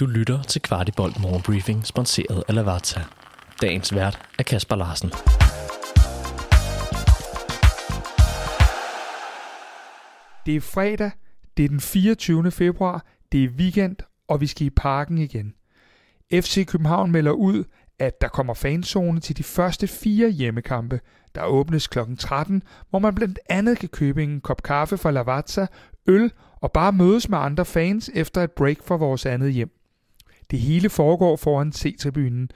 Du lytter til Kvartibolt Morgenbriefing, sponsoreret af Lavazza. Dagens vært er Kasper Larsen. Det er fredag, det er den 24. februar, det er weekend, og vi skal i parken igen. FC København melder ud, at der kommer fanzone til de første fire hjemmekampe. Der åbnes kl. 13, hvor man blandt andet kan købe en kop kaffe fra Lavazza, øl og bare mødes med andre fans efter et break fra vores andet hjem. Det hele foregår foran C-tribunen.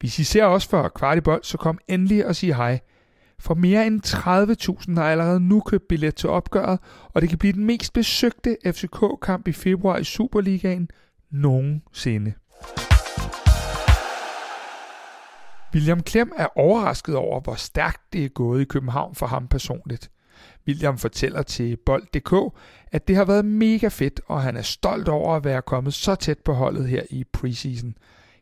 Hvis I ser os for kvartibold, så kom endelig og sig hej. For mere end 30.000 har allerede nu købt billet til opgøret, og det kan blive den mest besøgte FCK-kamp i februar i Superligaen nogensinde. William Klem er overrasket over, hvor stærkt det er gået i København for ham personligt. William fortæller til Bold.dk, at det har været mega fedt, og han er stolt over at være kommet så tæt på holdet her i preseason.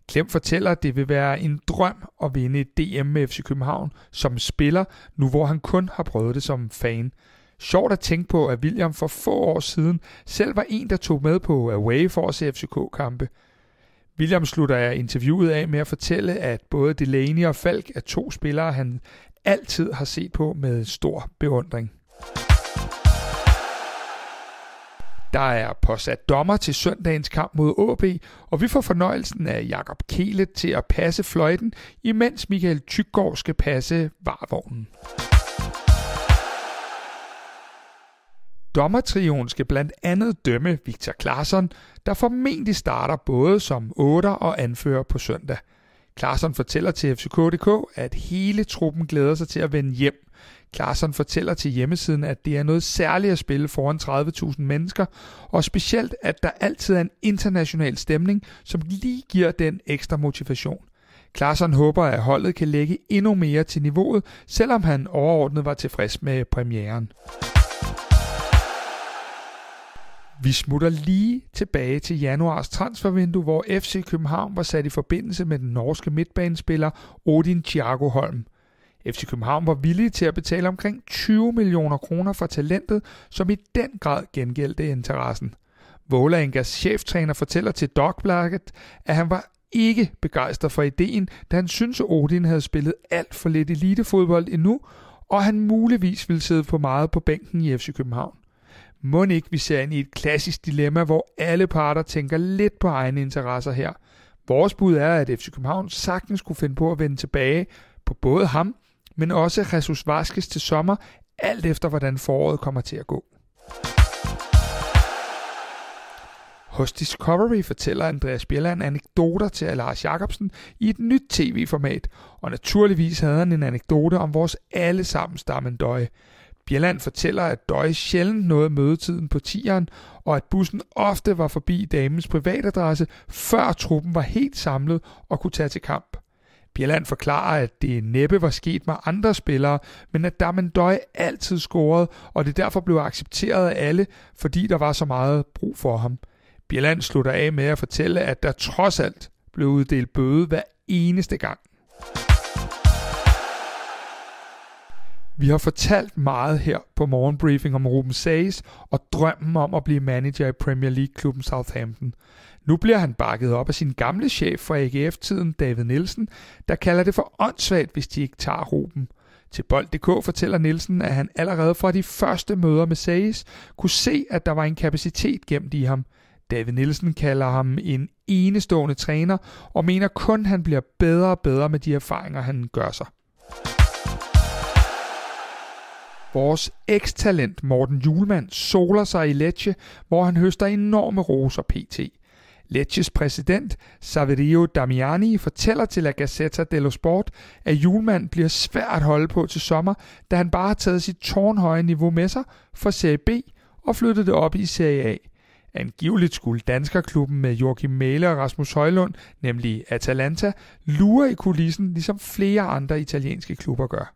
Klem fortæller, at det vil være en drøm at vinde et DM med FC København som spiller, nu hvor han kun har prøvet det som fan. Sjovt at tænke på, at William for få år siden selv var en, der tog med på Away for at se FCK-kampe. William slutter interviewet af med at fortælle, at både Delaney og Falk er to spillere, han altid har set på med stor beundring. Der er påsat dommer til søndagens kamp mod AB, og vi får fornøjelsen af Jakob Kele til at passe fløjten, imens Michael Tyggaard skal passe varvognen. Dommertrioen skal blandt andet dømme Victor Claesson, der formentlig starter både som 8 og anfører på søndag. Claesson fortæller til FCK.dk, at hele truppen glæder sig til at vende hjem. Claesson fortæller til hjemmesiden, at det er noget særligt at spille foran 30.000 mennesker, og specielt, at der altid er en international stemning, som lige giver den ekstra motivation. Claesson håber, at holdet kan lægge endnu mere til niveauet, selvom han overordnet var tilfreds med premieren. Vi smutter lige tilbage til januars transfervindue, hvor FC København var sat i forbindelse med den norske midtbanespiller Odin Thiago Holm. FC København var villige til at betale omkring 20 millioner kroner for talentet, som i den grad gengældte interessen. Vålerengas cheftræner fortæller til Dogbladet, at han var ikke begejstret for ideen, da han synes, at Odin havde spillet alt for lidt elitefodbold endnu, og han muligvis ville sidde for meget på bænken i FC København. Må ikke vi ser ind i et klassisk dilemma, hvor alle parter tænker lidt på egne interesser her. Vores bud er, at FC København sagtens kunne finde på at vende tilbage på både ham, men også Jesus Vaskes til sommer, alt efter hvordan foråret kommer til at gå. Hos Discovery fortæller Andreas Bjelland anekdoter til Lars Jacobsen i et nyt tv-format, og naturligvis havde han en anekdote om vores allesammens Damendøje. Bjelland fortæller, at Døje sjældent nåede mødetiden på tieren, og at bussen ofte var forbi damens privatadresse, før truppen var helt samlet og kunne tage til kamp. Bjelland forklarer, at det næppe var sket med andre spillere, men at Damendøj altid scorede, og det derfor blev accepteret af alle, fordi der var så meget brug for ham. Bjelland slutter af med at fortælle, at der trods alt blev uddelt bøde hver eneste gang. Vi har fortalt meget her på morgenbriefing om Ruben Sages og drømmen om at blive manager i Premier League-klubben Southampton. Nu bliver han bakket op af sin gamle chef fra AGF-tiden, David Nielsen, der kalder det for åndssvagt, hvis de ikke tager Ruben. Til Bold.dk fortæller Nielsen, at han allerede fra de første møder med Sages kunne se, at der var en kapacitet gemt i ham. David Nielsen kalder ham en enestående træner og mener kun, at han bliver bedre og bedre med de erfaringer, han gør sig. Vores ekstalent Morten Julemand soler sig i Lecce, hvor han høster enorme roser pt. Lecces præsident, Saverio Damiani, fortæller til La Gazzetta dello Sport, at Julemand bliver svært at holde på til sommer, da han bare har taget sit tårnhøje niveau med sig fra Serie B og flyttet det op i Serie A. Angiveligt skulle danskerklubben med Joachim Mæle og Rasmus Højlund, nemlig Atalanta, lure i kulissen, ligesom flere andre italienske klubber gør.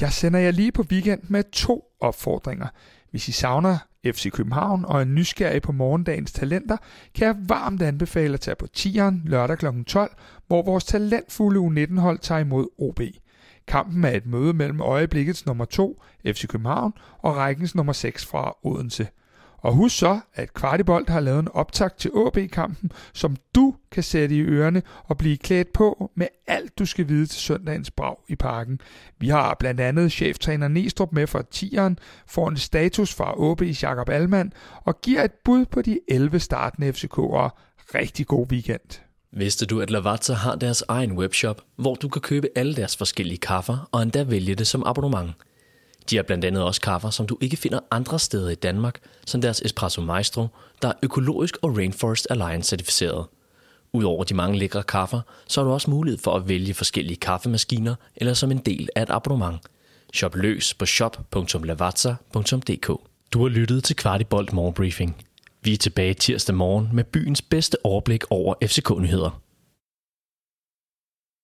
Jeg sender jer lige på weekend med to opfordringer. Hvis I savner FC København og er nysgerrig på morgendagens talenter, kan jeg varmt anbefale at tage på Tieren lørdag kl. 12, hvor vores talentfulde U19-hold tager imod OB. Kampen er et møde mellem øjeblikkets nummer 2, FC København, og rækkens nummer 6 fra Odense. Og husk så, at Kvartibolt har lavet en optakt til AB-kampen, som du kan sætte i ørerne og blive klædt på med alt, du skal vide til søndagens brag i parken. Vi har blandt andet cheftræner Nestrup med fra Tieren, får en status fra AB's Jakob Almand og giver et bud på de 11 startende FCK'ere. Rigtig god weekend. Vidste du, at Lavazza har deres egen webshop, hvor du kan købe alle deres forskellige kaffer og endda vælge det som abonnement? De har blandt andet også kaffer, som du ikke finder andre steder i Danmark, som deres Espresso Maestro, der er økologisk og Rainforest Alliance certificeret. Udover de mange lækre kaffer, så har du også mulighed for at vælge forskellige kaffemaskiner eller som en del af et abonnement. Shop løs på shop.lavazza.dk Du har lyttet til Kvartibolt Morgenbriefing. Vi er tilbage tirsdag morgen med byens bedste overblik over FCK-nyheder.